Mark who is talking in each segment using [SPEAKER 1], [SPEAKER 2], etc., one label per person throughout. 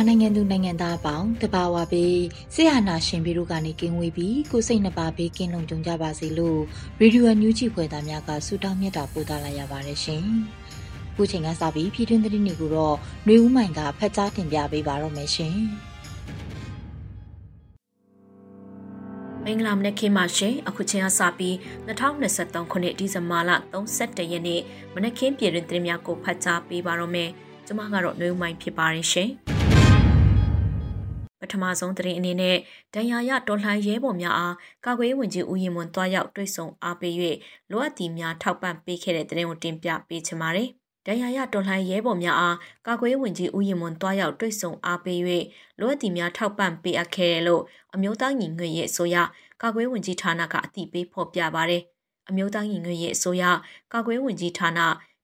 [SPEAKER 1] မြန်မာနိုင်ငံသူနိုင်ငံသားအပေါင်းတဘာဝပေးဆရာနာရှင်ပြီးတို့ကနေကင်းဝေးပြီးကိုစိတ်နှပါဘေးကင်းလုံခြုံကြပါစေလို့ရေဒီယိုအန်ယူဂျီဖွယ်သားများကဆုတောင်းမြတ်တာပို့သလာရပါတယ်ရှင်။ခုချိန်ကစပြီးပြည်တွင်းသတင်းတွေကိုတော့ຫນွေဦးမိုင်ကဖတ်ကြားတင်ပြပေးပါတော့မယ်ရှင်။
[SPEAKER 2] မင်္ဂလာမနက်ခင်းပါရှင်အခုချိန်ကစပြီး2023ခုနှစ်ဒီဇင်ဘာလ31ရက်နေ့မနက်ခင်းပြည်တွင်သတင်းများကိုဖတ်ကြားပေးပါတော့မယ်ကျွန်မကတော့နှွေးမိုင်းဖြစ်ပါတယ်ရှင် ပထမဆုံးသတင်းအနေနဲ့ဒဏ်ရာရတော်လှန်ရဲဘော်များအားကာကွယ်ဝင်ကြီးဦးရင်မွန်တွားရောက်တွေ့ဆုံအားပေး၍လိုအပ်သည့်များထောက်ပံ့ပေးခဲ့တဲ့သတင်းကိုတင်ပြပေးချင်ပါတယ်။ဒဏ်ရာရတော်လှန်ရဲဘော်များအားကာကွယ်ဝင်ကြီးဦးရင်မွန်တွားရောက်တွေ့ဆုံအားပေး၍လိုအပ်သည့်များထောက်ပံ့ပေးအပ်ခဲ့တယ်လို့အမျိုးသားညီညွတ်ရေးအစိုးရကာကွယ်ဝင်ကြီးဌာနကအသိပေးဖော်ပြပါတယ်။အမျိုးသားညီညွတ်ရေးအစိုးရကာကွယ်ဝင်ကြီးဌာန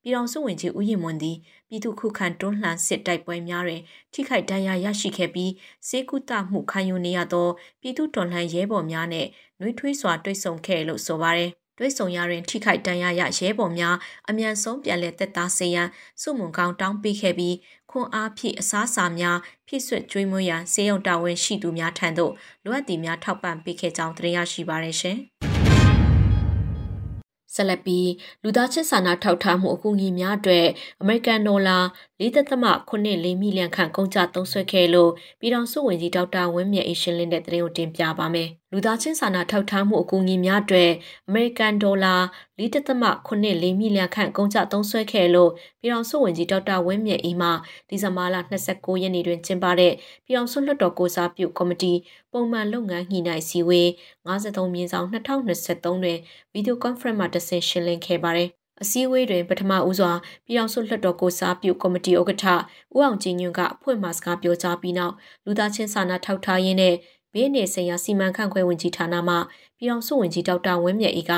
[SPEAKER 2] ပြည်ထောင်စုဝင်ကြီးဦးရင်မွန်သည်ပြည်သူခုခံတွန်းလှန်စစ်တိုက်ပွဲများတွင်ထိခိုက်ဒဏ်ရာရရှိခဲ့ပြီးစေကုတမှုခံယူနေရသောပြည်သူတော်လှန်ရဲဘော်များနဲ့နှွေးထွေးစွာတွေ့ဆုံခဲ့လို့ဆိုပါတယ်။တွေ့ဆုံရရင်ထိခိုက်ဒဏ်ရာရရဲဘော်များအမြန်ဆုံးပြန်လည်သက်သာစေရန်စုမုံကောင်းတောင်းပေးခဲ့ပြီးခွန်အားဖြည့်အစားအစာများဖြည့်ဆွတ်ကျွေးမွေးရန်စေယုံတာဝန်ရှိသူများထံသို့လိုအပ်သည်များထောက်ပံ့ပေးခဲ့ကြောင်းသိရရှိပါရရှင်။ ဆက်လက်ပြီးလူသားချင်းစာနာထောက်ထားမှုအကူအညီများအတွက်အမေရိကန်ဒေါ်လာ4.84မီလီယံခန့်ကုန်ကျသုံးစွဲခဲ့လို့ပြည်ထောင်စုဝန်ကြီးဒေါက်တာဝင်းမြတ်အေးရှင်းလင်းတဲ့သတင်းကိုတင်ပြပါမယ်။လူသားချင်းစာနာထောက်ထားမှုအကူအညီများအတွက်အမေရိကန်ဒေါ်လာ4.84မီလီယံခန့်ကုန်ကျသုံးစွဲခဲ့လို့ပြည်ထောင်စုဝန်ကြီးဒေါက်တာဝင်းမြတ်အေးမှဒီဇင်ဘာလ29ရက်နေ့တွင်ကျင်းပတဲ့ပြည်ထောင်စုလွှတ်တော်ကိုစားပြုကော်မတီပုံမှန်လုပ်ငန်းညှိနှိုင်းစည်းဝေး53မြင်းဆောင်2023တွင်ဗီဒီယိုကွန်ဖရင့်မှာတဆင့်ရှင်းလင်းခဲ့ပါတယ်။ အစည်းအဝေးတွင်ပထမဦးစွာပြည်အောင်စုလွှတ်တော်ကိုစားပြုကော်မတီဥက္ကဋ္ဌဦးအောင်ကြည်ညွန့်ကအဖွဲ့မှစကားပြောကြားပြီးနောက်လူသားချင်းစာနာထောက်ထားရေးနဲ့ဘေးနေဆိုင်ရာစီမံခန့်ခွဲဝင်ကြီးဌာနမှပြည်အောင်စုဝင်ကြီးဒေါက်တာဝင်းမြတ်အေးက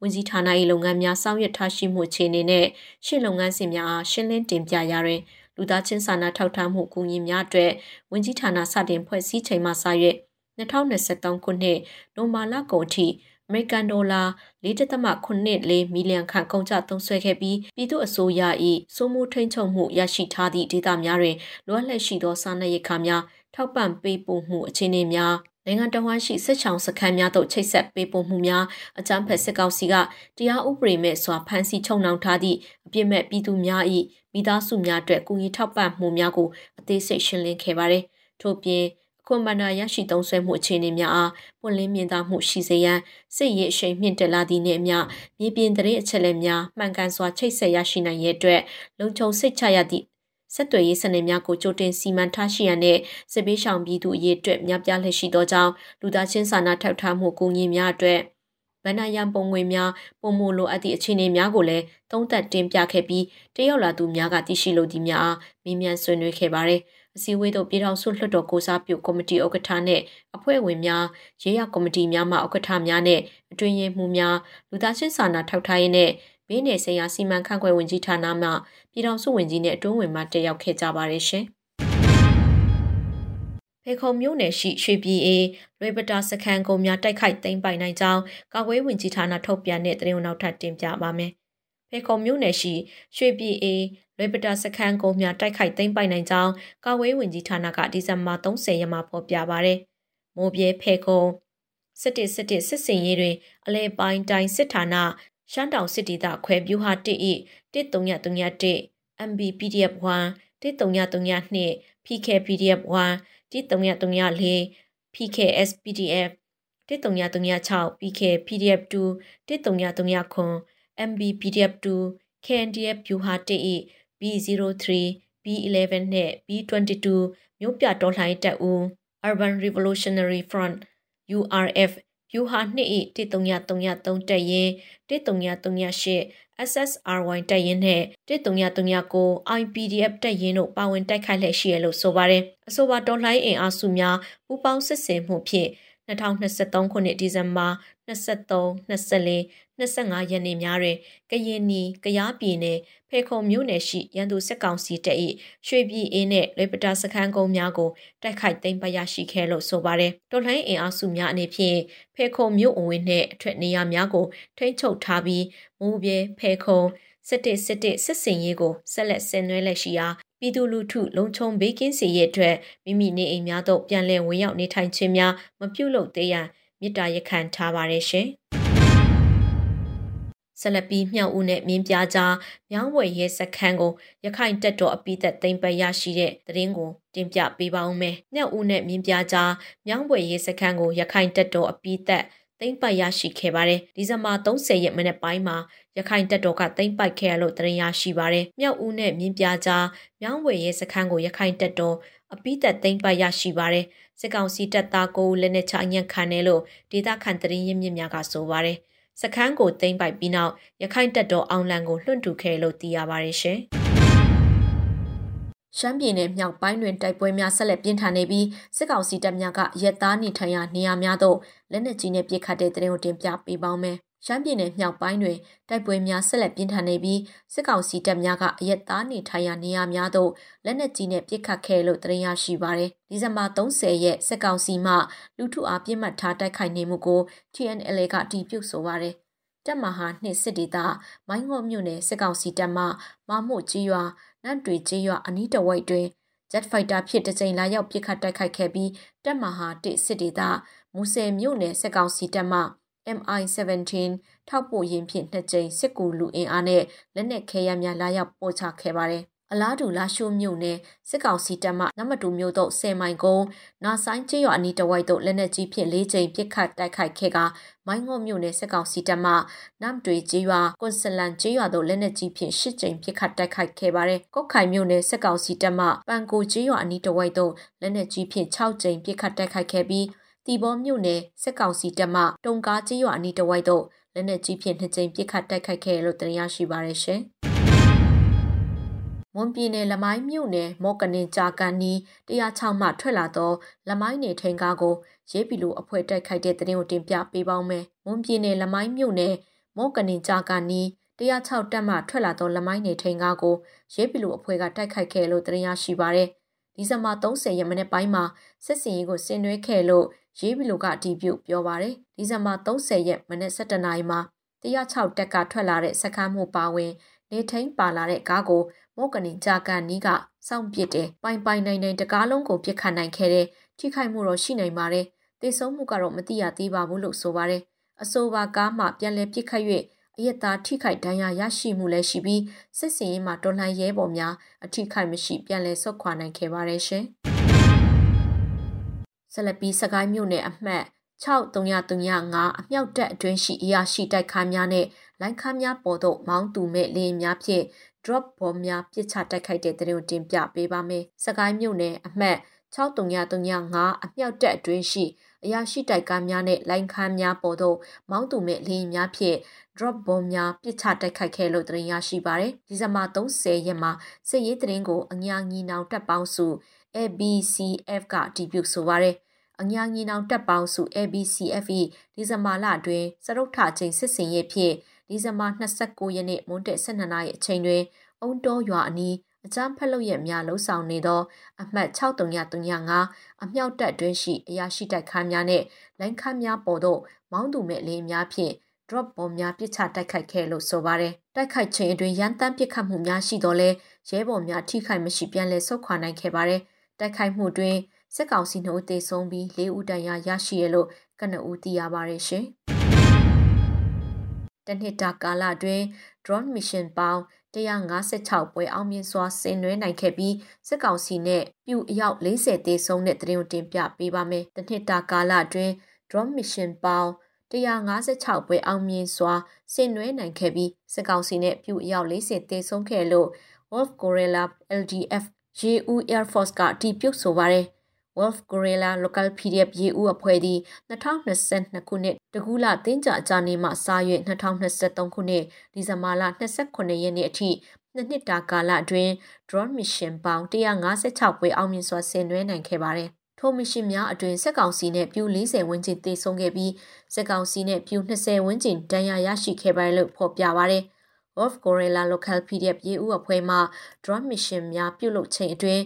[SPEAKER 2] ဝင်ကြီးဌာန၏လုပ်ငန်းများဆောင်ရွက်ထားရှိမှုအခြေအနေနဲ့ရှင်းလုပ်ငန်းစဉ်များအားရှင်းလင်းတင်ပြရာတွင်လူသားချင်းစာနာထောက်ထားမှုအကူအညီများအတွက်ဝင်ကြီးဌာနစတင်ဖွဲ့စည်းချိန်မှစ၍2023ခုနှစ်နိုမာလကုန်အထိ အမေရိကန်ဒေါ်လာ4.84မီလီယံခန့်ကုန်ကျသုံးစွဲခဲ့ပြီးပြည်သူ့အစိုးရ၏စိုးမိုးထိန်ချုပ်မှုရရှိထားသည့်ဒေသများတွင်လိုအပ်လက်ရှိသောစားနပ်ရိက္ခာများထောက်ပံ့ပေးပို့မှုအခြေအနေများနိုင်ငံတော်ဝန်ရှိစစ်ချောင်းစခန်းများသို့ချိတ်ဆက်ပေးပို့မှုများအကြမ်းဖက်စစ်ကောင်စီကတရားဥပဒေမဲ့စွာဖမ်းဆီးချုပ်နှောင်ထားသည့်အပြစ်မဲ့ပြည်သူများ၏မိသားစုများအတွက်ကူညီထောက်ပံ့မှုများကိုအသေးစိတ်ရှင်းလင်းခဲ့ပါတယ်။ထို့ပြင် ခွန်မနာရရှိသုံးဆွဲမှုအခြေအနေများအားပွင့်လင်းမြင်သာမှုရှိစေရန်စစ်ရေးအရှိန်မြင့်တက်လာသည့်နှင့်အမျှမြေပြင်တရေအချက်လက်များမှန်ကန်စွာချိတ်ဆက်ရရှိနိုင်ရဲ့အတွက်လုံခြုံစိတ်ချရသည့်ဆက်သွယ်ရေးစနစ်များကိုကြိုတင်စီမံထားရှိရန်နဲ့စစ်ပေးဆောင်ပြည်သူအရေးအတွက်များပြားလည်ရှိသောကြောင့်လူသားချင်းစာနာထောက်ထားမှုကူညီများအတွက်ဗန္နာယံပုံငွေများပုံမလိုအပ်သည့်အခြေအနေများကိုလည်းသုံးသပ်တင်ပြခဲ့ပြီးတရောက်လာသူများကသိရှိလိုသည့်များအားမေးမြန်းဆွေးနွေးခဲ့ပါတယ်။ အစည်းအဝေးသို့ပြည်ထောင်စုလွှတ်တော်ကိုစားပြုကော်မတီဥက္ကဋ္ဌနဲ့အဖွဲ့ဝင်များရေးရကော်မတီများမှဥက္ကဋ္ဌများနဲ့အတွင်းရေးမှူးများလူသားချင်းစာနာထောက်ထားရေးနဲ့ဘေးနယ်ဆိုင်ရာစီမံခန့်ခွဲဝင်ကြီးဌာနမှပြည်ထောင်စုဝင်ကြီးနဲ့အတွင်းဝင်မှတက်ရောက်ခဲ့ကြပါတယ်ရှင်။ဖေခုံမြို့နယ်ရှိရွှေပြည်အေးလွေပတာစခန်းကုန်းများတိုက်ခိုက်သိမ်းပိုင်နိုင်ကြောင်းကာကွယ်ဝင်ကြီးဌာနထုတ်ပြန်တဲ့သတင်းနောက်ထပ်တင်ပြပါမယ်။ ဖေခုံမြို့နယ်ရှိရွှေပြည်အေလွေပတာစခန်းကုန်းများတိုက်ခိုက်သိမ်းပိုက်နိုင်ကြောင်းကာဝေးဝန်ကြီးဌာနကဒီဇင်ဘာ30ရက်မှာဖော်ပြပါရယ်။မိုးပြဲဖေခုံစစ်တစ်စစ်တစ်စစ်စင်ရေးတွင် အလဲပိုင်းတိုင်းစစ်ဌာနရှမ်းတောင်စစ်ဒေသခွဲပြူဟာ1 13331 MB PDF 1 13332 PK PDF 1 13334 PKS PDF 13336 PK PDF 2 13339 MBPDF2 KNDF ဖြူဟာ1 B03 B11 နဲ့ B22 မြို့ပြတော်လှန်ရေးတပ်ဦး Urban Revolutionary Front URF ဖြူဟာ2 13333တပ်ရင်း13338 SSRY တပ်ရင်းနဲ့13339 IPDF တပ်ရင်းတို့ပါဝင်တိုက်ခိုက်လက်ရှိရလို့ဆိုပါတယ်အဆိုပါတော်လှန်ရေးအင်အားစုများပူးပေါင်းစစ်ဆင်မှုဖြင့် 2023ခုနှစ်ဒီဇင်ဘာ23 24 25ရက်နေ့များတွင်ကရင်နီကရားပြည်နယ်ဖေခုံမြို့နယ်ရှိရန်သူစစ်ကောင်စီတပ်၏ရွှေပြည်အင်းနှင့်လေပတာစခန်းကုန်းများကိုတိုက်ခိုက်သိမ်းပိုက်ရရှိခဲ့လို့ဆိုပါတယ်။တော်လှန်ရေးအင်အားစုများအနေဖြင့်ဖေခုံမြို့အဝင်နှင့်အထက်နေရာများကိုထိန်းချုပ်ထားပြီးမူပြဲဖေခုံစစ်တစ်စစ်တစ်စစ်စင်ရေးကိုဆက်လက်ဆင်နွှဲလက်ရှိရာ ပြည်သူလူထုလုံခြုံဘေးကင်းစေရတဲ့မိမိနေအိမ်များသို့ပြန်လည်ဝင်ရောက်နေထိုင်ခြင်းများမပြုလုပ်သေးရန်မြစ်တာရက်ခံထားပါတယ်ရှင်။ဆလပီမြောက်ဦးနဲ့မင်းပြကြားမြောင်းဝယ်ရဲစခန်းကိုရခိုင်တပ်တော်အပိသက်သိမ်းပရရှိတဲ့သတင်းကိုတင်ပြပေးပါဦးမယ်။မြောက်ဦးနဲ့မင်းပြကြားမြောင်းဝယ်ရဲစခန်းကိုရခိုင်တပ်တော်အပိသက် သိမ်းပိုက်ရရှိခဲ့ပါတယ်။ဒီဇင်ဘာ30ရက်မနေ့ပိုင်းမှာရခိုင်တပ်တော်ကသိမ်းပိုက်ခဲ့ရလို့သတင်းရရှိပါတယ်။မြောက်ဦးနဲ့မြင်းပြကြားမြောင်းဝယ်ရဲစခန်းကိုရခိုင်တပ်တော်အပိသက်သိမ်းပိုက်ရရှိပါတယ်။စစ်ကောင်စီတပ်သားကိုလက်နက်ချအညံ့ခံတယ်လို့ဒေသခံသတင်းရင်းမြစ်များကဆိုပါတယ်။စခန်းကိုသိမ်းပိုက်ပြီးနောက်ရခိုင်တပ်တော်အောင်လန်ကိုလွှင့်တူခဲ့လို့သိရပါတယ်ရှင်။ ရှမ်းပြည်နယ်မြောက်ပိုင်းတွင်တိုက်ပွဲများဆက်လက်ပြင်းထန်နေပြီးစစ်ကောင်စီတပ်များကရက်သားနေထိုင်ရာနေရာများသို့လက်နက်ကြီးနဲ့ပစ်ခတ်တဲ့တဲ့ရင်ကိုတင်ပြပေးပါောင်းမယ်။ရှမ်းပြည်နယ်မြောက်ပိုင်းတွင်တိုက်ပွဲများဆက်လက်ပြင်းထန်နေပြီးစစ်ကောင်စီတပ်များကအရက်သားနေထိုင်ရာနေရာများသို့လက်နက်ကြီးနဲ့ပစ်ခတ်ခဲ့လို့သိရရှိပါသည်။ဒီဇင်ဘာ30ရက်စစ်ကောင်စီမှလူထုအားပြစ်မှတ်ထားတိုက်ခိုက်နေမှုကို TNL ကတီးပြုတ်ဆိုပါသည်။တပ်မဟာနှစ်စစ်ဒေသမိုင်းငေါ့မြို့နယ်စစ်ကောင်စီတပ်မှမမို့ကြီးရွာ နန့်တွေကြီးရွာအနီးတဝိုက်တွင် Jet Fighter ဖြစ်တစ်ကြိမ်လာရောက်ပစ်ခတ်တိုက်ခိုက်ခဲ့ပြီးတပ်မဟာတစ်စစ်ဒေသမူဆယ်မြို့နယ်စစ်ကောင်စီတပ်မှ MI-17 ထောက်ပို့ရင်ဖြင့်နှစ်ကြိမ်စစ်ကူလူအင်အားနဲ့လက်နက်ခဲယမ်းများလာရောက်ပို့ချခဲ့ပါတယ်။ အလားတူလာရှိုးမြို့နယ်စစ်ကောင်စီတပ်မှနမတူမြို့သို့10မိုင်ကုန်းနာဆိုင်ကျေးရွာအနီးတဝိုက်သို့လက်နက်ကြီးဖြင့်၄ကြိမ်ပစ်ခတ်တိုက်ခိုက်ခဲ့ကမိုင်းငုံမြို့နယ်စစ်ကောင်စီတပ်မှနမ်တွေကျေးရွာကွန်ဆလန်ကျေးရွာသို့လက်နက်ကြီးဖြင့်၈ကြိမ်ပစ်ခတ်တိုက်ခိုက်ခဲ့ပါတယ်။ကုတ်ခိုင်မြို့နယ်စစ်ကောင်စီတပ်မှပန်ကိုကျေးရွာအနီးတဝိုက်သို့လက်နက်ကြီးဖြင့်၆ကြိမ်ပစ်ခတ်တိုက်ခိုက်ခဲ့ပြီးတီဘောမြို့နယ်စစ်ကောင်စီတပ်မှတုံကားကြီးရွာအနီးတစ်ဝိုက်သို့လက်နက်ကြီးဖြင့်နှစ်ကြိမ်ပစ်ခတ်တိုက်ခိုက်ခဲ့လို့တင်ရရှိပါရရှင်။ မွန်ပြည်နယ်လမိုင်းမြို့နယ်မော့ကနင်ကြာကန်နီ106မှထွက်လာသောလမိုင်းနေထိန်ကားကိုရေးပီလိုအဖွဲ့တိုက်ခိုက်တဲ့တဲ့ရင်ကိုတင်ပြပေးပါောင်းမယ်။မွန်ပြည်နယ်လမိုင်းမြို့နယ်မော့ကနင်ကြာကန်နီ106တက်မှထွက်လာသောလမိုင်းနေထိန်ကားကိုရေးပီလိုအဖွဲ့ကတိုက်ခိုက်ခဲ့လို့တင်ရရှိပါရယ်။ဒီဇင်ဘာ30ရက်မနေ့ပိုင်းမှာစစ်စင်ရေးကိုဆင်နွှဲခဲ့လို့ရေးဘီလိုကအတီးပြုတ်ပြောပါတယ်ဒီဇင်ဘာ30ရက်မနေ့17နာရီမှာ106တက်ကထွက်လာတဲ့စခန်းမှုပါဝင်နေထိန်ပါလာတဲ့ကားကို မော့ကနင်ဂျာကန်နီးကစောင့်ပစ်တယ်ပိုင်ပိုင်နိုင်နိုင်တကားလုံးကိုပြစ်ခတ်နိုင်ခဲ့တဲ့ထိခိုက်မှုတော့ရှိနိုင်ပါတယ်တေဆုံးမှုကတော့မသိရသေးပါဘူးလို့ဆိုပါတယ်အဆိုပါကားမှပြန်လည်ပြစ်ခတ်၍အယက်သားထိခိုက်ဒဏ်ရာရရှိမှုလည်းရှိပြီးစစ်စင်ရေးမှာတော်လှန်ရဲဘော်များအထိခိုက်မရှိပြန်လည်ဆုတ်ခွာနိုင်ခဲ့ပါတယ်ရှင်။ဆက်လက်ပြီးစကိုင်းမြို့နယ်အမှတ်6335အမြောက်တပ်အတွင်းရှိအရာရှိတိုက်ခါများနဲ့လိုင်းခါများပေါ်သို့မောင်းသူမဲ့လေယာဉ်များဖြင့် drop bomb များပစ်ချတိုက်ခိုက်တဲ့တဲ့တွင်တင်ပြပေးပါမယ်။စကိုင်းမြို့နယ်အမှတ်6335အမြောက်တပ်အတွင်းရှိအရာရှိတိုက်ကားများနဲ့လိုင်းခါများပေါ်သို့မောင်းသူမဲ့လေယာဉ်များဖြင့် drop bomb များပစ်ချတိုက်ခိုက်ခဲ့လို့တင်ရရှိပါရယ်။ဒီဇင်ဘာ30ရက်မှာစစ်ရေးတရင်ကိုအညာညီနောင်တပ်ပေါင်းစု ABCF ကတည်ပြုဆိုပါရယ်အညာညီနောင်တပ်ပေါင်းစု ABCF ၏ဒီဇင်ဘာလအတွင်းစရုပ်ထချိန်စစ်စင်ရေးဖြင့် ဒီဇင်ဘာ29ရက်နေ့မွန်းတက်12နာရီအချိန်တွင်အုံတောရွာအနီးအကြမ်းဖက်လုပ်ရများလှုံ့ဆော်နေသော အမှတ်6335အမြောက်တပ်တွင်းရှိအရာရှိတိုက်ခန်းများနှင့်လိုင်းခန်းများပေါ်သို့မောင်းသူမဲ့လေးများဖြင့် drop bomb များပစ်ချတိုက်ခိုက်ခဲ့လို့ဆိုပါတယ်။တိုက်ခိုက်ခြင်းအတွင်းရန်တမ်းပစ်ခတ်မှုများရှိတော့လဲရဲဘော်များထိခိုက်မရှိပြန်လည်ဆုတ်ခွာနိုင်ခဲ့ပါတယ်။တိုက်ခိုက်မှုတွင်စစ်ကောင်စီနှုတ်တေဆုံးပြီး၄ဦးတန်ရာရရှိရလို့ကနဦးသိရပါတယ်ရှင်။ တနှစ်တာကာလအတွင်း drone mission ပေါင်း156ပွဲအောင်မြင်စွာဆင်နွှဲနိုင်ခဲ့ပြီးစစ်ကောင်စီနဲ့ပြူအယောက်40တေဆုံးတဲ့တရင်ကိုတင်ပြပေးပါမယ်။တနှစ်တာကာလအတွင်း drone mission ပေါင်း156ပွဲအောင်မြင်စွာဆင်နွှဲနိုင်ခဲ့ပြီးစစ်ကောင်စီနဲ့ပြူအယောက်40တေဆုံးခဲ့လို့ Wolf Gorilla LDF ရေဦး Air Force ကအတည်ပြုဆိုပါတယ်။ Wolf Gorilla Local PDF ရေဦးအဖွဲ့သည်2022ခုနှစ်တကူးလတင်းကြအကြနေမှစာရွက်2023ခုနှစ်ဒီဇင်ဘာလ29ရက်နေ့အထိနှစ်နှစ်တာကာလအတွင်း drone mission ပေါင်း156ပွဲအောင်မြင်စွာဆင်နွှဲနိုင်ခဲ့ပါတယ်။ထိုမရှင်များအတွင်စက်ကောင်စီနဲ့ပြူ40ဝန်းကျင်တည်ဆုံခဲ့ပြီးစက်ကောင်စီနဲ့ပြူ20ဝန်းကျင်တန်ရာရရှိခဲ့ပါတယ်လို့ဖော်ပြပါရယ်။ Wolf Gorilla Local PDF ရေဦးအဖွဲ့မှ drone mission များပြုလုပ်ချိန်အတွင်း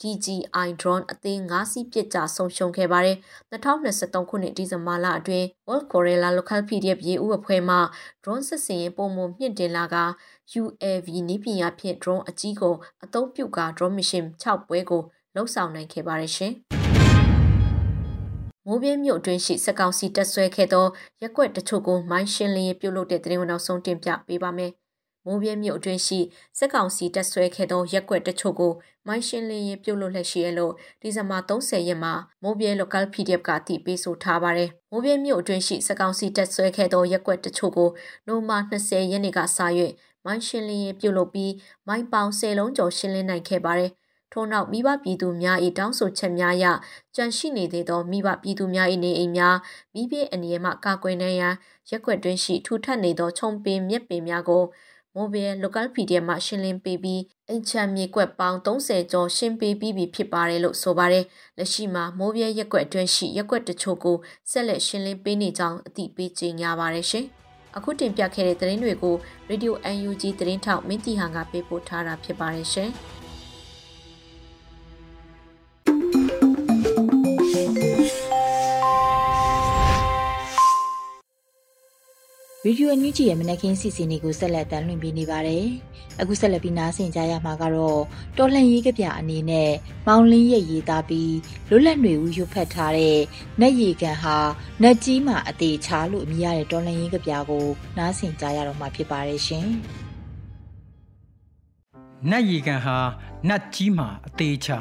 [SPEAKER 2] DJI drone အသင်း၅စီးပြစ်ကျဆုံးရှုံးခဲ့ပါတယ်။2023ခုနှစ်ဒီဇင်ဘာလအတွင်း World Gorilla Local PDF ရေဦးအဖွဲ့မှ drone စစ်စင်ရေးပုံမှန်မြင့်တင်လာက UAV နည်းပညာဖြင့် drone အကြီးကိုအသုံးပြုကာ drone mission 6ပွဲကိုလှုပ်ဆောင်နိုင်ခဲ့ပါတယ်ရှင်။မိုးပြင်းမြို့အတွင်းရှိစက်ကောင်စီတက်ဆွဲခဲ့သောရက်ွက်တချို့ကိုမိုင်းရှင်းလင်းရေးပြုလုပ်တဲ့တဲ့ရင်နောက်ဆုံးတင်ပြပေးပါမယ် မိုးပြင်းမြို့အတွင်းရှိစက်ကောင်စီတက်ဆွဲခဲ့သောရက်ွက်တချို့ကိုမိုင်းရှင်းလင်းရေးပြုလုပ်လက်ရှိရလို့ဒီဇင်ဘာ30ရက်မှာမိုးပြင်း local PDF ကတည်ပေးဆိုထားပါတယ်။မိုးပြင်းမြို့အတွင်းရှိစက်ကောင်စီတက်ဆွဲခဲ့သောရက်ွက်တချို့ကိုနိုမာ20ရက်နေ့ကစ၍မိုင်းရှင်းလင်းရေးပြုလုပ်ပြီးမိုင်းပေါင်း10လုံးကျော်ရှင်းလင်းနိုင်ခဲ့ပါတယ်။ထို့နောက်မိဘပြည်သူများ၏တောင်းဆိုချက်များအရကြန့်ရှိနေသေးသောမိဘပြည်သူများ၏နေအိမ်များမိဘအနေနဲ့မှကာကွယ်နိုင်ရန်ရက်ွက်တွင်းရှိထူထပ်နေသောခြုံပင်မြက်ပင်များကို မိုဘယ် local PDF မှရှင်းလင်းပေးပြီးအိမ်ချမ်းမြေကွက်ပေါင်း30ကျော်ရှင်းပေးပြီးပြီဖြစ်ပါတယ်လို့ဆိုပါတယ်။လက်ရှိမှာမိုးပြဲရက်ကွက်အတွင်းရှိရက်ကွက်တချို့ကိုဆက်လက်ရှင်းလင်းပေးနေကြောင်းအသိပေးကြေညာပါတယ်ရှင်။အခုတင်ပြခဲ့တဲ့သတင်းတွေကို Radio UNG သတင်းထောက်မင်းတီဟန်ကပေးပို့ထားတာဖြစ်ပါတယ်ရှင်။
[SPEAKER 1] ရေဒီယိုအန်ယူဂျီရဲ့မနက်ခင်းစီစဉ်တွေကိုဆက်လက်တင်ပြနေပါတယ်။အခုဆက်လက်ပြီးနားဆင်ကြရမှာကတော့တော်လှန်ရေးကပြအနေနဲ့မောင်လင်းရဲ့ရေးသားပြီးလွတ်လပ်နေဦးရွတ်ဖတ်ထားတဲ့နတ်ရီကန်ဟာနတ်ကြီးမှာအသေးချာလို့အမည်ရတဲ့တော်လှန်ရေးကပြကိုနားဆင်ကြရတော့မှာဖြစ်ပါတယ်ရှင်။
[SPEAKER 3] နတ်ရီကန်ဟာနတ်ကြီးမှာအသေးချာ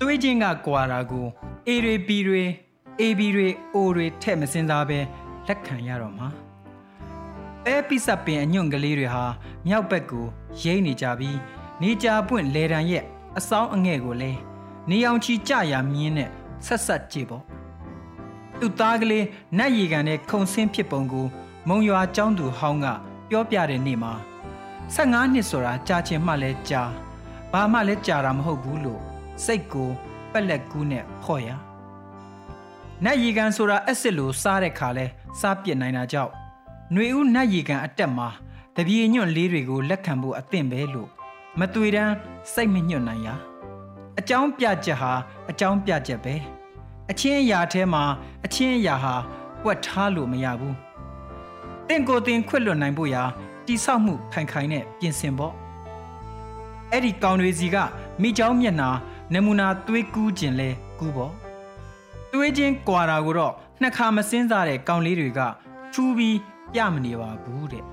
[SPEAKER 3] တွေးချင်းကကွာတာကိုအေရီပီတွေအေဘီတွေအိုတွေထဲ့မစင်စားပဲ လက်ခံရတော့မှာအဲပိစပင်အညွန့်ကလေးတွေဟာမြောက်ဘက်ကိုရိမ့်နေကြပြီးနေကြပွင့်လေတံရဲ့အဆောင်အငဲ့ကိုလဲနေအောင်ချီကြရမြင်းနဲ့ဆက်ဆက်ကြည့်ပေါ့သူ့သားကလေးနတ်ရီကန်နဲ့ခုံဆင်းဖြစ်ပုံကို မုံရွာကျောင်းသူဟောင်းကပြောပြတဲ့နေ့မှာ15နှစ်ဆိုတာကြာချင်မှလဲကြာဘာမှလဲကြာတာမဟုတ်ဘူးလို့စိတ်ကိုပက်လက်ကူးနဲ့ဖော့ရ နတ်ရီကန်ဆိုတာအက်စစ်လိုစားတဲ့ခါလဲစားပစ်နိုင်တာကြောင့်ຫນွေဦးနတ်ရီကန်အတက်မှာတပြေညွန့်လေးတွေကိုလက်ခံဖို့အသင့်ပဲလို့မတွေ့တန်းစိတ်မညွတ်နိုင်ရအကြောင်းပြချက်ဟာအကြောင်းပြချက်ပဲအချင်းအရာထဲမှာအချင်းအရာဟာပွက်ထားလို့မရဘူးတင့်ကိုတင်ခွတ်လွတ်နိုင်ဖို့ရာတိဆောက်မှုခိုင်ခိုင်နဲ့ပြင်ဆင်ဖို့အဲ့ဒီကောင်တွေစီကမိเจ้าမျက်နာနမူနာသွေးကူးခြင်းလဲကူးဖို့ သွေးချင်းကွာတာကိုတော့နှစ်ခါမစင်းစားတဲ့ကောင်လေးတွေကထူးပြီးပြမနေပါဘူးတဲ့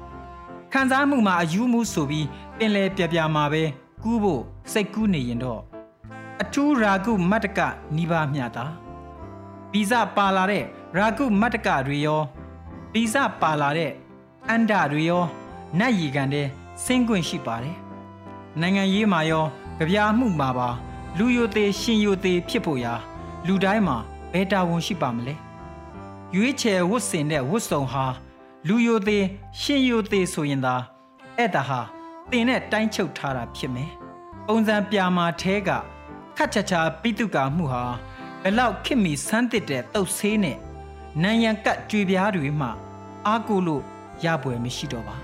[SPEAKER 3] ခံစားမှုမှာအယူမှုဆိုပြီးပင်လေပြပြမှာပဲကူးဖို့စိတ်ကူးနေရင်တော့အထူးရာကုမတ္တကနိဗ္ဗာန်မြတာဗီဇပါလာတဲ့ရာကုမတ္တကတွေရောဗီဇပါလာတဲ့အန္တတွေရောနတ်ရီကန်တဲ့ဆင်းခွင့်ရှိပါတယ်နိုင်ငံရေးမှာရောကြပြမှုမှာပါလူယိုသေးရှင်ယိုသေးဖြစ်ဖို့ရာလူတိုင်းမှာ ဘယ်တာဝန်ရှိပါမလဲရွေးချယ်ဝတ်ဆင်တဲ့ဝတ်စုံဟာလူယိုသေးရှင်ယိုသေးဆိုရင်သာအဲ့ဒါဟာတင်နဲ့တိုင်းချုပ်ထားတာဖြစ်မယ်ပုံစံပြာမာထဲကခတ်ချာချာပိတုကာမှုဟာဘလောက်ခင်မီဆန်းတစ်တဲ့တုတ်ဆေးနဲ့နံရံကတ်ကြွေပြားတွေမှအားကိုလို့ရပွဲမရှိတော့ပါ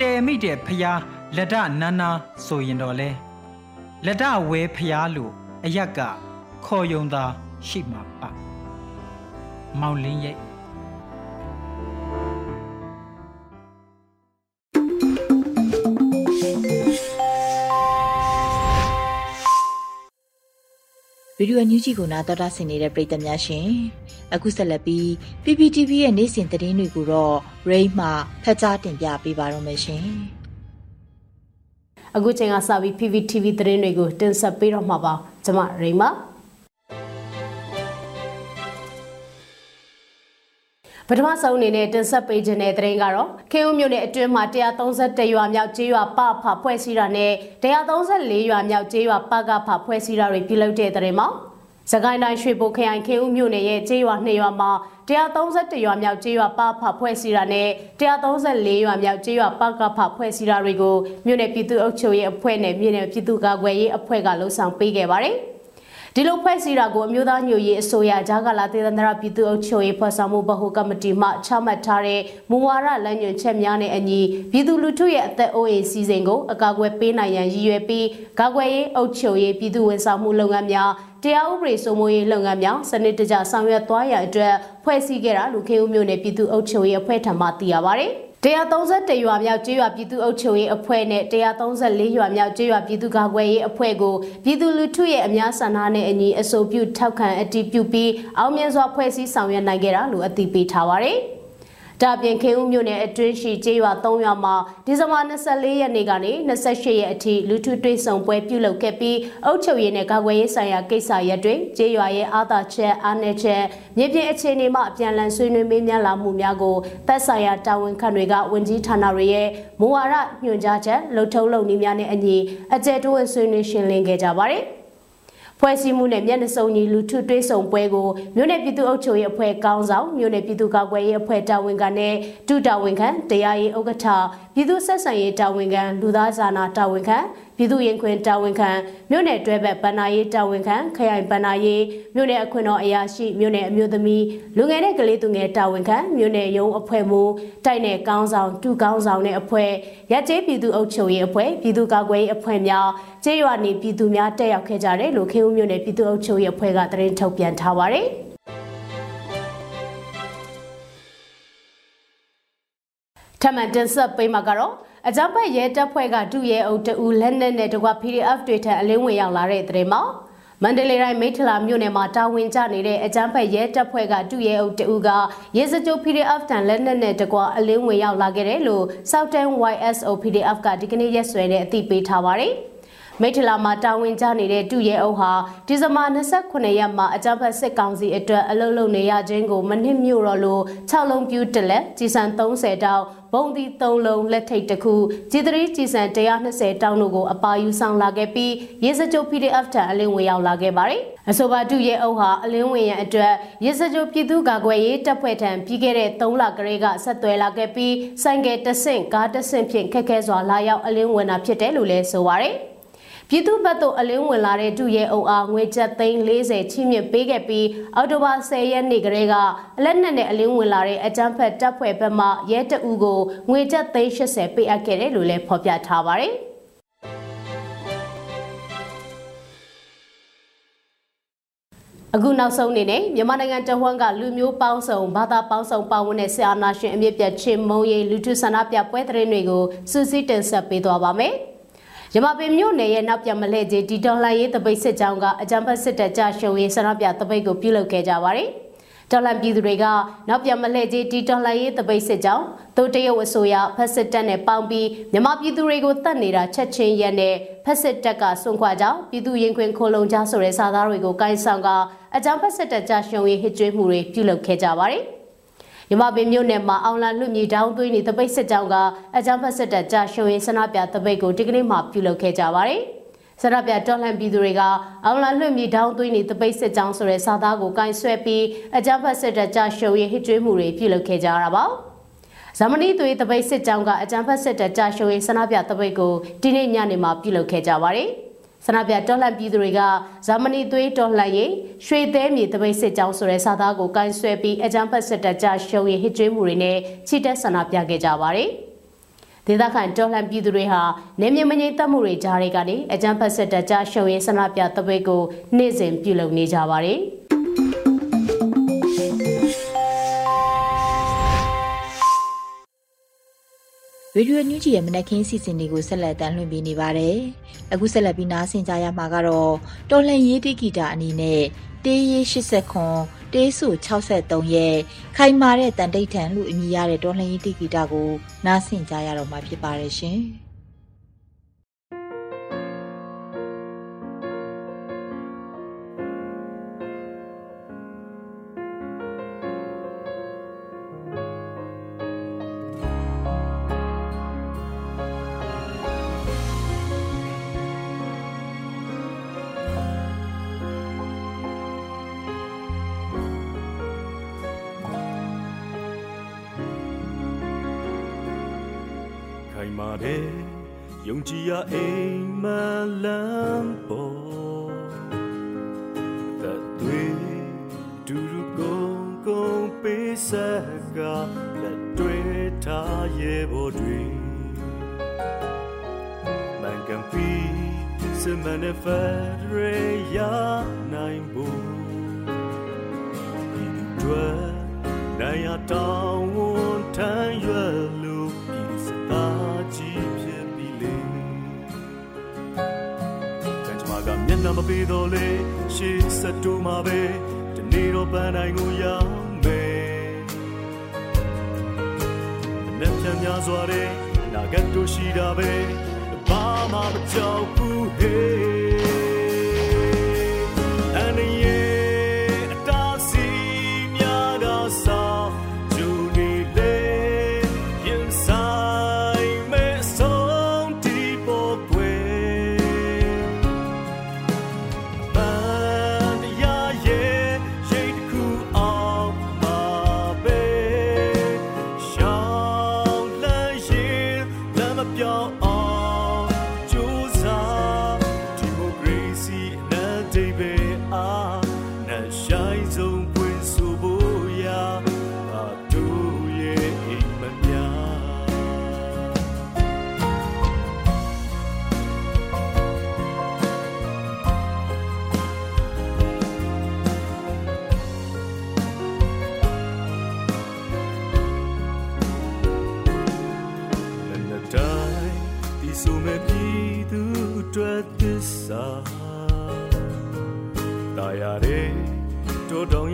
[SPEAKER 3] တဲမိတဲ့ဖျားလက်ဒနာနာဆိုရင်တော့လဲလက်ဒဝဲဖျားလို့အရက်ကခေါ်ယုံသာ ရှိမှာပါမောင်လင်းရဲ့
[SPEAKER 1] ရရေဒီယိုညူဂျီကိုနာတော်တာဆင်နေတဲ့ပရိသတ်များရှင်အခုဆက်လက်ပြီး PPTV ရဲ့နေ့စဉ်သတင်းတွေကိုတော့ရိမ့်မှဖတ်ကြားတင်ပြပေးပါတော့မယ်ရှင်
[SPEAKER 4] အခုချိန်ကစပြီး PPTV သတင်းတွေကိုတင်ဆက်ပေးတော့မှာပါကျွန်မရိမ့်ပါ ပထမဆုံးအနေနဲ့တင်ဆက်ပေးခြင်းတဲ့သတင်းကတော့ခေဦးမြို့နယ်အတွင်းမှာ131ရွာမြောက်ကျေးရွာပဖဖွဲ့စည်းတာနဲ့134ရွာမြောက်ကျေးရွာပကဖဖွဲ့စည်းတာတွေပြုလုပ်တဲ့သတင်းမှာစကိုင်းတိုင်းရွှေဘိုခရိုင်ခေဦးမြို့နယ်ရဲ့ကျေးရွာ2ရွာမှာ131ရွာမြောက်ကျေးရွာပဖဖွဲ့စည်းတာနဲ့134ရွာမြောက်ကျေးရွာပကဖဖွဲ့စည်းတာတွေကိုမြို့နယ်ပြည်သူ့အုပ်ချုပ်ရေးအဖွဲ့နဲ့မြို့နယ်ပြည်သူ့ကာကွယ်ရေးအဖွဲ့ကလှုံ့ဆော်ပေးခဲ့ပါတယ်။ ဒီလိုဖွဲ့စည်းတာကိုအမျိုးသားညွရေးအစိုးရဂျာကလာတေသန္တရပြည်သူ့အုပ်ချုပ်ရေးဖွဲ့ဆောင်မှုဗဟိုကမတီမှချမှတ်ထားတဲ့မူဝါဒလမ်းညွှန်ချက်များနဲ့အညီပြည်သူလူထုရဲ့အသက်အိုးအိမ်စီစဉ်ကိုအကာအကွယ်ပေးနိုင်ရန်ရည်ရွယ်ပြီးကာကွယ်ရေးအုပ်ချုပ်ရေးပြည်သူ့ဝန်ဆောင်မှုလုပ်ငန်းများတရားဥပဒေစိုးမိုးရေးလုပ်ငန်းများစနစ်တကျဆောင်ရွက်သွားရန်အတွက်ဖွဲ့စည်းခဲ့တာလူခေဦးမျိုးနယ်ပြည်သူ့အုပ်ချုပ်ရေးအဖွဲ့ထံမှသိရပါဗျ။ 131ရွာမြောက်ကျေးရွာပြည်သူ့အုပ်ချုပ်ရေးအဖွဲ့နဲ့134ရွာမြောက်ကျေးရွာပြည်သူ့ကာကွယ်ရေးအဖွဲ့ကိုပြည်သူလူထုရဲ့အများဆန္ဒနဲ့အညီအဆိုပြုထောက်ခံအတည်ပြုပြီးအောင်မြင်စွာဖွဲ့စည်းဆောင်ရွက်နိုင်ခဲ့တာလို့အသိပေးထားပါတယ်။ ဒါပြင်ခေဦးမြို့နယ်အတွင်းရှိကျေးရွာ၃ရွာမှာဒီဇင်ဘာ24ရက်နေ့ကနေ28ရက်အထိလူထုတွေ့ဆုံပွဲပြုလုပ်ခဲ့ပြီးအုပ်ချုပ်ရေးနဲ့ကာကွယ်ရေးဆိုင်ရာကိစ္စရပ်တွေကျေးရွာရဲ့အာသာချက်အားနည်းချက်မြေပြင်အခြေအနေမှအပြန်အလှန်ဆွေးနွေးမေးမြန်းလာမှုများကိုသက်ဆိုင်ရာတာဝန်ခံတွေကဝန်ကြီးဌာနတွေရဲ့မူဝါဒညွှန်ကြားချက်လှုပ်ထုံးလုပ်နည်းများနဲ့အညီအကြံတွန်းဆွေးနွေးရှင်းလင်းခဲ့ကြပါတယ်။ ဖွဲ့စည်းမှုနဲ့မျက်နှာစုံညီလူထုတွဲဆုံပွဲကိုမြို့နယ်ပြည်သူ့အုပ်ချုပ်ရေးအဖွဲ့ကောင်းဆောင်မြို့နယ်ပြည်သူ့ကာကွယ်ရေးအဖွဲ့တာဝန်ခံနဲ့ဒုတာဝန်ခံတရားရေးဥက္ကဋ္ဌပြည်သူ့ဆက်ဆံရေးတာဝန်ခံလူသားစာနာတာဝန်ခံ ပြည်သူ့ရင်ခွင်တာဝန်ခံမြို့နယ်တွဲဘက်ဗန္နာရေးတာဝန်ခံခရိုင်ဗန္နာရေးမြို့နယ်အခွင့်တော်အရာရှိမြို့နယ်အမျိုးသမီးလူငယ်တဲ့ကလေးသူငယ်တာဝန်ခံမြို့နယ်ရုံးအဖွဲ့မှတိုက်နယ်ကောင်းဆောင်တူကောင်းဆောင်တဲ့အဖွဲ့ရက်ကျေးပြည်သူ့အုပ်ချုပ်ရေးအဖွဲ့ပြည်သူ့ကာကွယ်ရေးအဖွဲ့များကျေးရွာနေပြည်သူများတက်ရောက်ခဲ့ကြတယ်လို့ခေဦးမြို့နယ်ပြည်သူ့အုပ်ချုပ်ရေးအဖွဲ့ကသတင်းထုတ်ပြန်ထားပါတယ်ထမန်တင်ဆက်ပေးမှာကတော့ အကြမ်းဖက်ရဲတပ်ဖွဲ့ကဒုရဲအုပ်တဦးလက်နက်နဲ့တကွ PDF တွေထံအလင်းဝင်ရောက်လာတဲ့တဲ့မှာမန္တလေးတိုင်းမိထလာမြို့နယ်မှာတာဝန်ကျနေတဲ့အကြမ်းဖက်ရဲတပ်ဖွဲ့ကဒုရဲအုပ်တဦးကရဲစကြို PDF တန်လက်နက်နဲ့တကွအလင်းဝင်ရောက်လာခဲ့တယ်လို့ Southern YSO PDF ကဒီကနေ့ရက်စွဲတဲ့အသိပေးထားပါတယ်။ မိထလာမှာတာဝန်ကျနေတဲ့တူရဲအုပ်ဟာဒီဇင်ဘာ29ရက်မှာအကြမ်းဖက်စစ်ကောင်စီအတွက်အလုလုနေရခြင်းကိုမနစ်မြို့တော်လို့6လုံးပြူတလက်ကြီးစံ30တောက်ဘုံဒီ3လုံးလက်ထိတ်တစ်ခုဂျီသရီကြီးစံ120တောင်းတို့ကိုအပါယူဆောင်လာခဲ့ပြီးရေစကြို PDF ထံအလင်းဝင်ရောက်လာခဲ့ပါတယ်။အဆိုပါတူရဲအုပ်ဟာအလင်းဝင်ရန်အတွက်ရေစကြိုပြည်သူ့ကာကွယ်ရေးတပ်ဖွဲ့ထံပြီးခဲ့တဲ့3လကလေးကဆက်သွယ်လာခဲ့ပြီးဆိုင်ကယ်တဆင့်ကားတဆင့်ဖြင့်ခက်ခဲစွာလာရောက်အလင်းဝင်တာဖြစ်တယ်လို့လည်းဆိုပါတယ်။ ပြည်သူ့ဘက်သို့အလင်းဝင်လာတဲ့ဒုရဲအုပ်အားငွေကျပ်သိန်း40ချီးမြှင့်ပေးခဲ့ပြီးအော်တိုဘာ10ရက်နေ့ကလေးကအလက်နက်နဲ့အလင်းဝင်လာတဲ့အကြမ်းဖက်တပ်ဖွဲ့ဘက်မှရဲတအူးကိုငွေကျပ်သိန်း80ပေးအပ်ခဲ့တယ်လို့လည်းဖော်ပြထားပါတယ်အခုနောက်ဆုံးအနေနဲ့မြန်မာနိုင်ငံတဝန်းကလူမျိုးပေါင်းစုံဘာသာပေါင်းစုံပါဝင်တဲ့ဆရာနာရှင်အမြင့်ပြတ်ချင်းမုံရီလူထုဆန္ဒပြပွဲသတင်းတွေကိုစူးစီးတင်ဆက်ပေးသွားပါမယ်။ ရမပင်မြို့နယ်ရဲ့နောက်ပြန်မလှည့်ကြီးဒီတော်လှန်ရေးတပိတ်စစ်ကြောင်းကအကြံဖက်စစ်တပ်ကြရှုံရေးဆန္ဒပြတပိတ်ကိုပြုလုပ်ခဲ့ကြပါတယ်။တော်လှန်ပြည်သူတွေကနောက်ပြန်မလှည့်ကြီးဒီတော်လှန်ရေးတပိတ်စစ်ကြောင်းတို့တရုတ်အစိုးရဖက်စစ်တပ်နဲ့ပေါင်းပြီးမြမပြည်သူတွေကိုတတ်နေတာချက်ချင်းရက်နဲ့ဖက်စစ်တပ်ကစွန့်ခွာကြောင်းပြည်သူရင်ခွင်ခိုလုံကြဆိုတဲ့စာသားတွေကိုကိုင်းဆောင်ကအကြံဖက်စစ်တပ်ကြရှုံရေးဟစ်ကြွေးမှုတွေပြုလုပ်ခဲ့ကြပါတယ်။ မြမပင်မြို့နယ်မှာအောင်လန်လွတ်မြေတောင်းသွင်းနေတပိတ်စစ်ကြောင်းကအကြမ်းဖက်စစ်တပ်ကြာရှုံရင်ဆန္ဒပြတပိတ်ကိုဒီကနေ့မှပြုလုပ်ခဲ့ကြပါတယ်။ဆန္ဒပြတော်လှန်ပြည်သူတွေကအောင်လန်လွတ်မြေတောင်းသွင်းနေတပိတ်စစ်ကြောင်းဆိုတဲ့စာသားကိုကင်ဆွဲပြီးအကြမ်းဖက်စစ်တပ်ကြာရှုံရင်ဟစ်ကြွေးမှုတွေပြုလုပ်ခဲ့ကြတာပါ။ဇမနီသွေးတပိတ်စစ်ကြောင်းကအကြမ်းဖက်စစ်တပ်ကြာရှုံရင်ဆန္ဒပြတပိတ်ကိုဒီနေ့ညနေမှာပြုလုပ်ခဲ့ကြပါတယ်။ ဆန္ဒပြတော်လှန်ပြည်သူတွေကဇာမနီသွေးတော်လှန်ရေးရွှေသဲမြေတပိတ်စစ်ကြောင်းဆိုတဲ့စာသားကိုကန်ဆွဲပြီးအကြမ်းဖက်စစ်တပ်ကြရှုံးရဟစ်ကြွေးမှုတွေနဲ့ချီတက်ဆန္ဒပြခဲ့ကြပါတယ်။ဒေသခံတော်လှန်ပြည်သူတွေဟာနေမြမငိမ့်သက်မှုတွေကြားတွေကနေအကြမ်းဖက်စစ်တပ်ကြရှုံးရဆန္ဒပြတပိတ်ကိုနေ့စဉ်ပြုလုပ်နေကြပါတယ်။
[SPEAKER 5] ရေဒီယိုညူဂျီရဲ့မနက်ခင်းစီစဉ်တွေကိုဆက်လက်တင်ပြနေပါတယ်။အခုဆက်လက်ပြီးနားဆင်ကြရမှာကတော့တော်လှန်ရေးတိဂီတာအနေနဲ့တေးရေး80ခွန်တေးဆူ63ရဲ့ခိုင်မာတဲ့တန်တိတ်ထန်လို့အမည်ရတဲ့တော်လှန်ရေးတိဂီတာကိုနားဆင်ကြရတော့မှာဖြစ်ပါတယ်ရှင်။
[SPEAKER 6] ကုန်ကုန်ပေးဆက်ကလက်တွေထားရဲ့ဘောတွေမန်ကန်ပီစမန်ဖက်ရေယာနိုင်ဘူးဒီတွေ့နိုင်ရတောင်းဝန်ထမ်းရွယ်လို့ဒီစသားကြီးဖြစ်ပြီလေကံကြမ္မာကမျက်နှာမပေးတော့လေရှေ့ဆက်တူမှာပဲဒီနေ့ တော့ပန်းတိုင်းကိုရောက်မယ်နဲ့ပြန်များစွာတဲ့နာဂတ်တို့ရှိတာပဲဘာမှမကြောက်ဘူးဟေး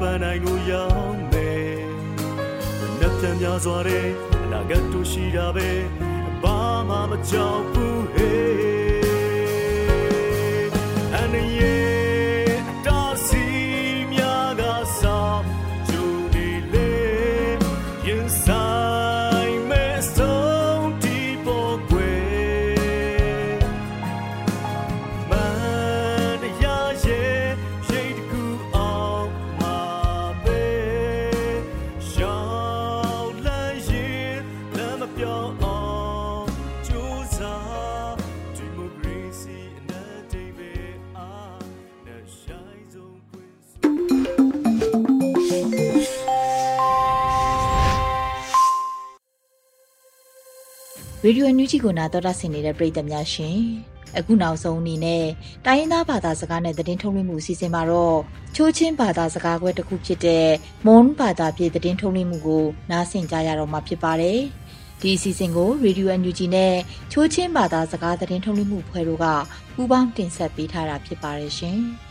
[SPEAKER 6] ပန်းတိုင်းကိုရောက်မယ်။နှစ်ပြန်များစွာတဲ့အနာဂတ်တို့ရှိတာပဲ။ဘာမှမကြောက်
[SPEAKER 5] ဘူးဟေး ဒီယိုညူဂျီကိုနာတော်တာဆင်နေတဲ့ပရိသတ်များရှင်အခုနောက်ဆုံးအနေနဲ့တိုင်းရင်းသားဘာသာစကားနဲ့သတင်းထုတ်လွှင့်မှုအစီအစဉ်မှာတော့ချိုးချင်းဘာသာစကားခွဲတစ်ခုဖြစ်တဲ့မွန်ဘာသာပြည်သတင်းထုတ်လွှင့်မှုကိုနားဆင်ကြရတော့မှာဖြစ်ပါတယ်ဒီအစီအစဉ်ကိုရေဒီယိုအန်ယူဂျီနဲ့ချိုးချင်းဘာသာစကားသတင်းထုတ်လွှင့်မှုဖွဲ့တို့ကပူးပေါင်းတင်ဆက်ပေးထားတာဖြစ်ပါတယ်ရှင်။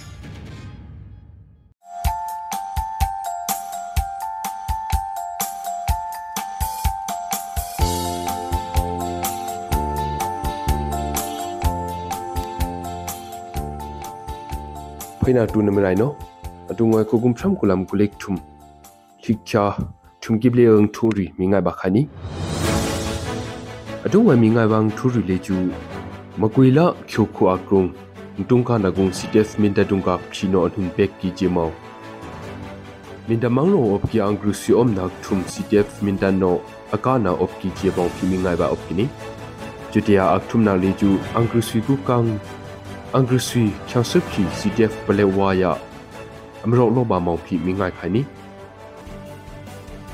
[SPEAKER 7] ဖိနာတူနမရိုင်နော်အတူငွယ်ကိုကုမ်ဖရမ်ကူလမ်ကူလက်ထုမ်ခိချာထုမ်ကိဘလေအင်ထူရီမိငိုင်ဘခါနီအတူငွယ်မိငိုင်ဘန်ထူရီလေကျူမကွေလာချိုခုအကရုံတုံကနာဂုံစီတက်မင်တတုံကခီနိုအထုံပက်ကီဂျေမောမင်တမောင်လောအပကီအင်ဂရုစီအုံနက်ထုမ်စီတက်မင်တနို akana opki jebong phimi ngai ba opkini jutia akthum na leju angrisui ku kang angrisui khyasep ki ctf pelewaya amro lo ba mong phi mi ngai khani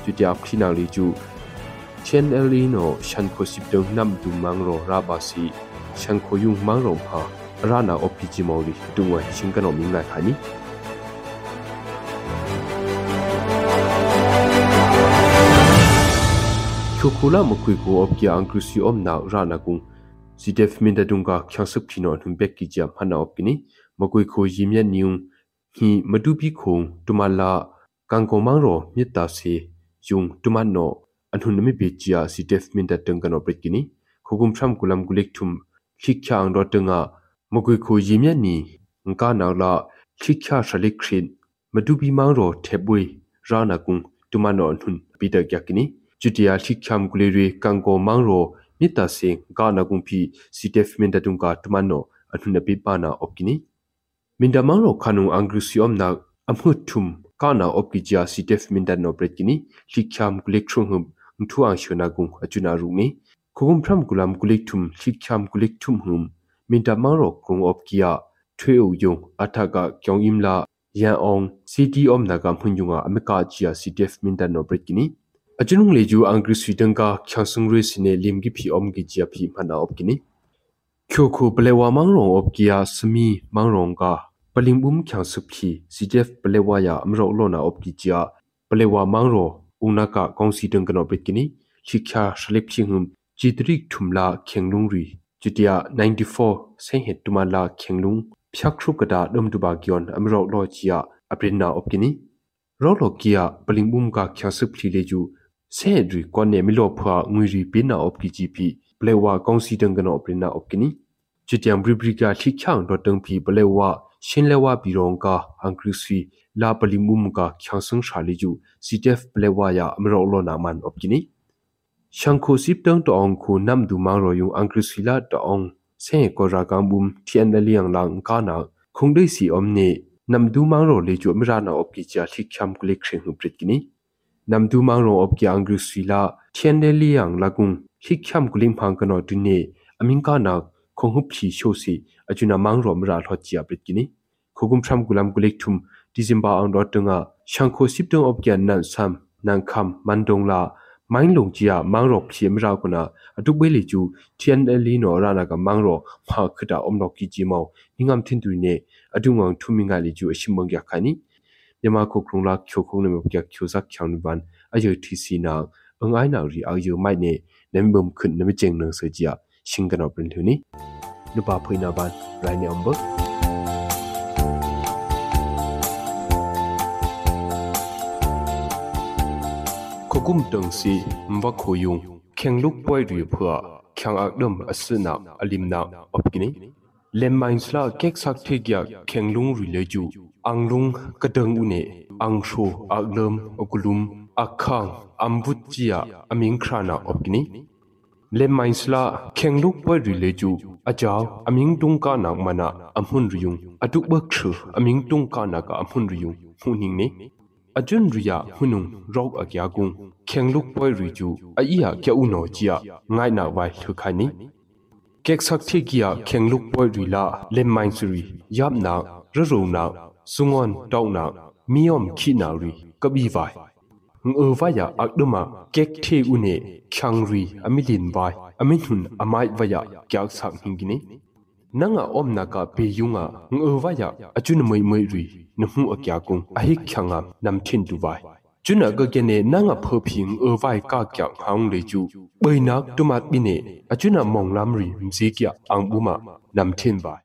[SPEAKER 7] jutia khina leju chen elino shan ko sip dong nam du mang ro ra ba si shan ko yung mang ro ha rana opki jimori tungwa chingkano mi ngai khani ခုခုလာမခွေကိုအပကီအန်ကရစီအုံနာရာနာကုံစီဒက်မင်ဒဒုံကချောင်စုပ်ခီနိုနှုံဘက်ကီဂျာဖနာအပကီနီမခွေ ခိုယီမြက်နီယုံဟီမဒူပီခုံတူမလာကန်ကိုမန်ရောမြစ်တာစီယုံတူမနောအန်ဟုနမီဘေချီယာစီဒက်မင်ဒတန်ကနောပရကီနီခုကုံဖရမ်ကူလမ်ဂူလိကထု မ်ခိချာန်ရောတငါမခွေခိုယီမြက်နီငကာနာလာခိချာရှလိခရင်မဒူပီမန်ရောထေဘွေရာနာကုံတူမနောအန်ဟုပီတာကကီနီ chutia thikham kuleri kangko mangro mita sing ga na gumpi sitef minda tungka tumano anhuna pi pana opkini minda mangro khanu angrusiom na amhu thum kana opkijia sitef minda no bretkini thikham kulekthung hum mthu ang shona gung achuna rungni khugum phram kulam kulik thum thikham kulik thum hum minda mangro kung opkia thwe u yung athaga kyong imla yan ong city om naga mhunyunga ameka chia sitef minda no bretkini ajunung leju angri sweden ka khyasung re sine lim gi phi om gi chia phi mana op kini khyo khu blewa mangrong op kia smi mangrong ka paling bum khyang su phi cjf blewa ya amro lo na op gi chia blewa mangro una ka kong si deng kano pit kini shikha shalip phi hum chitrik thumla khenglung ri chitia 94 sen het tumala khenglung phyak khru kada dum tu ba gyon amro lo chia aprin na op kini ro lo kia paling bum ka khyang su phi leju ဆဲဒရီကွန်နေမီလောဖွာငွေရီပနာအော့ပကီဂျီပီပလေဝါကောင်စီတန်ကနောပရနာအော့ကီနီချစ်တံဘရီဘရီကာခိချောင်းတော့တန်ပီပလေဝါရှင်လေဝါဘီရောင်ကာအန်ကရစီလာပလီမုမကာချောင်းဆန်းရှာလီဂျူစီတက်ဖ်ပလေဝါယာအမရောလောနာမန်အော့ကီနီရှန်ခိုစီပတန်တောင်ခုနမ်ဒူမောင်ရောယုံအန်ကရစီလာတောင်ဆဲကောရာကမ်ဘုံတီအန်ဒလီယန်လန်ကာနာခုံဒိစီအုံနေနမ်ဒူမောင်ရောလေကျူအမရာနာအော့ကီချာခိချမ်ကလိခရင်ဟူပရစ်ကီနီ nam du mang ro op kyang gru sila chen de liang lagung hikyam gulim phang kano dune aming ka na khong hu phi sho si achuna mang ro mra lo chia brit kini khogum tham gulam gulik thum december ang ro tunga shankho sip tung op kyan nan sam nan kham mandong la main long chia mang ro phi mra ko na atuk be li chu chen de li no ra na ka mang ro pha khita om no ki ji mau hingam thin tu ne adungwang thumi nga li chu ashim mong ya khani မြန်မာခုကရုံလာချိုခုံနေမပြချိုဇက်ချောင်းဝန်အယုတီစီနာအငိုင်းနာရီအယုမိုက်နေနမ်ဘုံခွန်းနမကျင်းနဆကြရှင်ကနောပရင်ထူနီနုပါဖိနာဘန်ရိုင်းနံဘာခုကုမ်တုံစီမဝခိုယုံခေငလုပွိုင်ရီဖွာခေငအကဒမ်အစနာအလင်နာအပကိနီလမ်မိုင်းစလာကက်ဆက်ထေဂျာ ခေငလုံရီလေဂျူ anglung kadang une angsho aglum okulum akhang ambut chia aming khrana opkini le mainsla khengluk pa rileju ajaw aming tung ka nak mana amhun riyung atuk bak thru aming tung ka na ka amhun riyung huning ne ajun riya hunung rok akya gung khengluk pa riju aiya kya uno chia ngai na wai thu khai ni kek sak thi kia khengluk pa rila le mainsri yap na ru na sungon tauna miom khinauri kabi vai ngơ vaya akduma kek the une khyangri amilin vai aminhun amai vaya kyak sak hingini nanga omna ka pe yunga ngơ vaya achun moi moi ri nhu akya kung ahi khyanga nam thin tu vai chuna ga gene nanga phoping ơ vai ka kya hang le chu boinak tumat bine achuna monglam ri mzi kya angbuma nam thin vai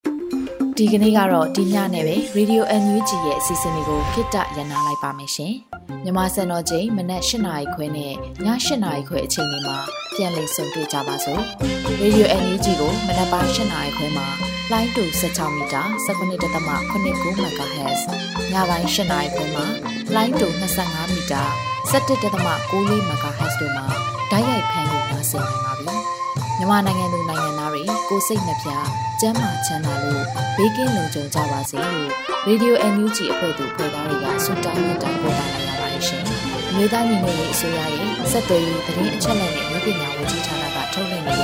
[SPEAKER 1] ဒီကနေ့ကတော့ဒီညနဲ့ပဲ Radio NUG ရဲ့အစီအစဉ်လေးကိုခਿੱတရနာလိုက်ပါမယ်ရှင်။မြမစံတော်ချိန်မနက်၈နာရီခွဲနဲ့ည၈နာရီခွဲအချိန်တွေမှာပြန်လည်ဆုံတွေ့ကြပါစို့။ Radio NUG ကိုမနက်ပိုင်း၈နာရီခွဲမှာ လိုင်းတူ16မီတာ19.8 MHz ညပိုင်း၈နာရီခွဲမှာလိုင်းတူ25မီတာ17.6 MHz တို့မှာဓာတ်ရိုက်ဖမ်းလို့နိုင်စေနိုင်ပါပြီ။မြန်မာနိုင်ငံသူနိုင်ငံသားတွေကိုစိတ်နှပြကျန်းမာချမ်းသာလို့ဘေးကင်းလုံခြုံကြပါစေလို့ Radio NUG အဖွဲ့သူဖွဲ့သားတွေကဆုတောင်းမြတ်တာပို့တာလိုက်ရပါတယ်ရှင်။မျိုးသားညီညွတ်ရေးအစိုးရရဲ့စက်သွေးရေးသတင်းအချက်အလက်နဲ့လူပညာဝန်ကြီးဌာနကထုတ်လွှင့်နေတဲ့